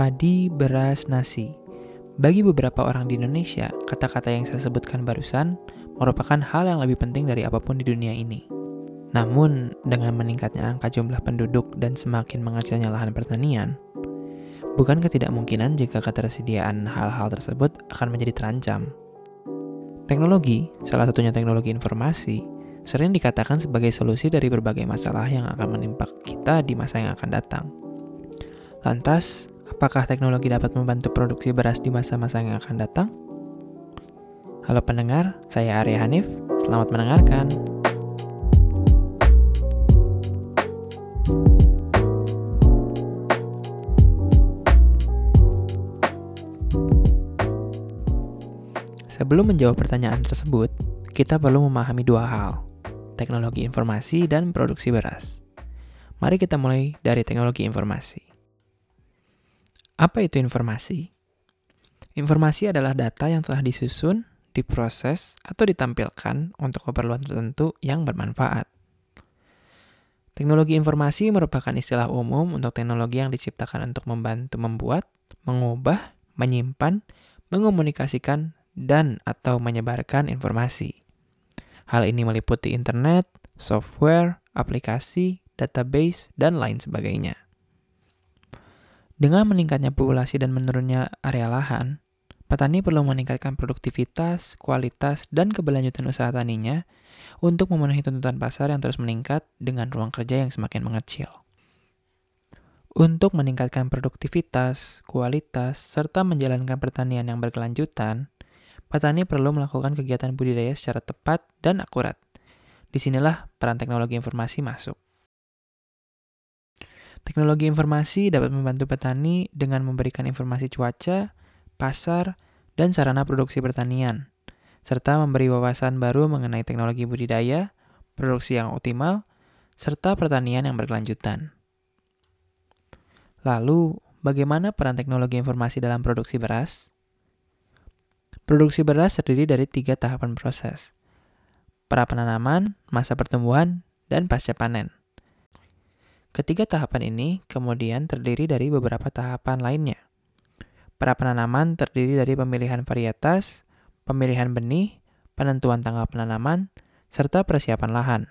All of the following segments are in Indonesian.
Padi, beras, nasi. Bagi beberapa orang di Indonesia, kata-kata yang saya sebutkan barusan merupakan hal yang lebih penting dari apa pun di dunia ini. Namun, dengan meningkatnya angka jumlah penduduk dan semakin mengecilnya lahan pertanian, bukan ketidakmungkinan jika ketersediaan hal-hal tersebut akan menjadi terancam. Teknologi, salah satunya teknologi informasi, sering dikatakan sebagai solusi dari berbagai masalah yang akan menimpa kita di masa yang akan datang. Lantas, Apakah teknologi dapat membantu produksi beras di masa-masa yang akan datang? Halo pendengar, saya Arya Hanif. Selamat mendengarkan. Sebelum menjawab pertanyaan tersebut, kita perlu memahami dua hal, teknologi informasi dan produksi beras. Mari kita mulai dari teknologi informasi. Apa itu informasi? Informasi adalah data yang telah disusun, diproses, atau ditampilkan untuk keperluan tertentu yang bermanfaat. Teknologi informasi merupakan istilah umum untuk teknologi yang diciptakan untuk membantu membuat, mengubah, menyimpan, mengomunikasikan, dan atau menyebarkan informasi. Hal ini meliputi internet, software, aplikasi, database, dan lain sebagainya. Dengan meningkatnya populasi dan menurunnya area lahan, petani perlu meningkatkan produktivitas, kualitas, dan keberlanjutan usaha taninya untuk memenuhi tuntutan pasar yang terus meningkat dengan ruang kerja yang semakin mengecil. Untuk meningkatkan produktivitas, kualitas, serta menjalankan pertanian yang berkelanjutan, petani perlu melakukan kegiatan budidaya secara tepat dan akurat. Di sinilah peran teknologi informasi masuk. Teknologi informasi dapat membantu petani dengan memberikan informasi cuaca, pasar, dan sarana produksi pertanian, serta memberi wawasan baru mengenai teknologi budidaya, produksi yang optimal, serta pertanian yang berkelanjutan. Lalu, bagaimana peran teknologi informasi dalam produksi beras? Produksi beras terdiri dari tiga tahapan proses. Pra penanaman, masa pertumbuhan, dan pasca panen. Ketiga tahapan ini kemudian terdiri dari beberapa tahapan lainnya. Pra penanaman terdiri dari pemilihan varietas, pemilihan benih, penentuan tanggal penanaman, serta persiapan lahan.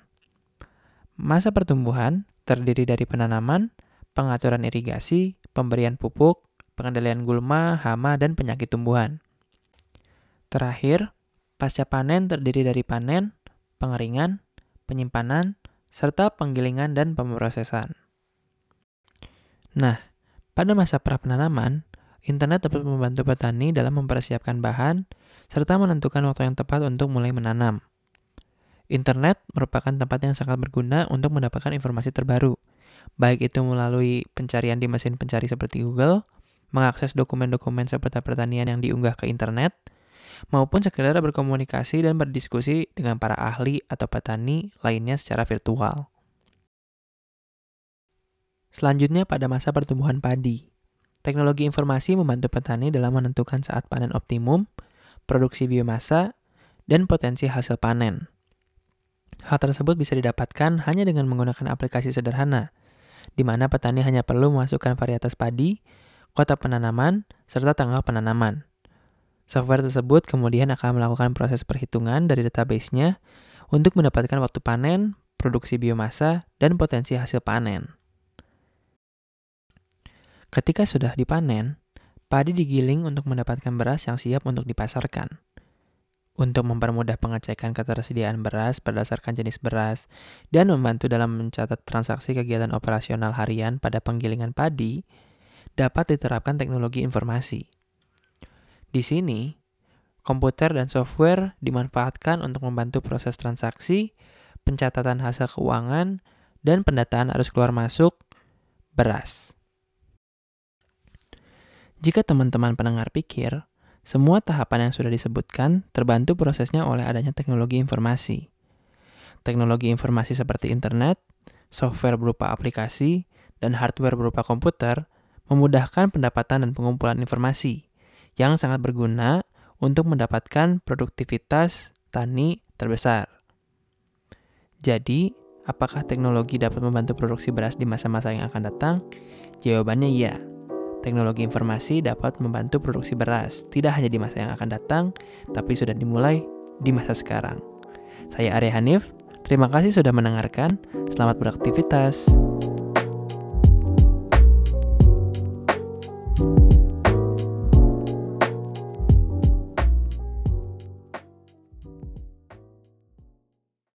Masa pertumbuhan terdiri dari penanaman, pengaturan irigasi, pemberian pupuk, pengendalian gulma, hama, dan penyakit tumbuhan. Terakhir, pasca panen terdiri dari panen, pengeringan, penyimpanan, serta penggilingan dan pemrosesan. Nah, pada masa pra-penanaman, internet dapat membantu petani dalam mempersiapkan bahan serta menentukan waktu yang tepat untuk mulai menanam. Internet merupakan tempat yang sangat berguna untuk mendapatkan informasi terbaru, baik itu melalui pencarian di mesin pencari seperti Google, mengakses dokumen-dokumen seputar pertanian yang diunggah ke internet, maupun sekedar berkomunikasi dan berdiskusi dengan para ahli atau petani lainnya secara virtual. Selanjutnya pada masa pertumbuhan padi. Teknologi informasi membantu petani dalam menentukan saat panen optimum, produksi biomasa, dan potensi hasil panen. Hal tersebut bisa didapatkan hanya dengan menggunakan aplikasi sederhana, di mana petani hanya perlu memasukkan varietas padi, kota penanaman, serta tanggal penanaman. Software tersebut kemudian akan melakukan proses perhitungan dari database-nya untuk mendapatkan waktu panen, produksi biomasa, dan potensi hasil panen. Ketika sudah dipanen, padi digiling untuk mendapatkan beras yang siap untuk dipasarkan. Untuk mempermudah pengecekan ketersediaan beras berdasarkan jenis beras dan membantu dalam mencatat transaksi kegiatan operasional harian pada penggilingan padi, dapat diterapkan teknologi informasi. Di sini, komputer dan software dimanfaatkan untuk membantu proses transaksi, pencatatan hasil keuangan, dan pendataan arus keluar masuk beras. Jika teman-teman pendengar pikir, semua tahapan yang sudah disebutkan terbantu prosesnya oleh adanya teknologi informasi. Teknologi informasi seperti internet, software berupa aplikasi, dan hardware berupa komputer memudahkan pendapatan dan pengumpulan informasi yang sangat berguna untuk mendapatkan produktivitas tani terbesar. Jadi, apakah teknologi dapat membantu produksi beras di masa-masa yang akan datang? Jawabannya iya. teknologi informasi dapat membantu produksi beras, tidak hanya di masa yang akan datang, tapi sudah dimulai di masa sekarang. Saya Arya Hanif, terima kasih sudah mendengarkan. Selamat beraktivitas.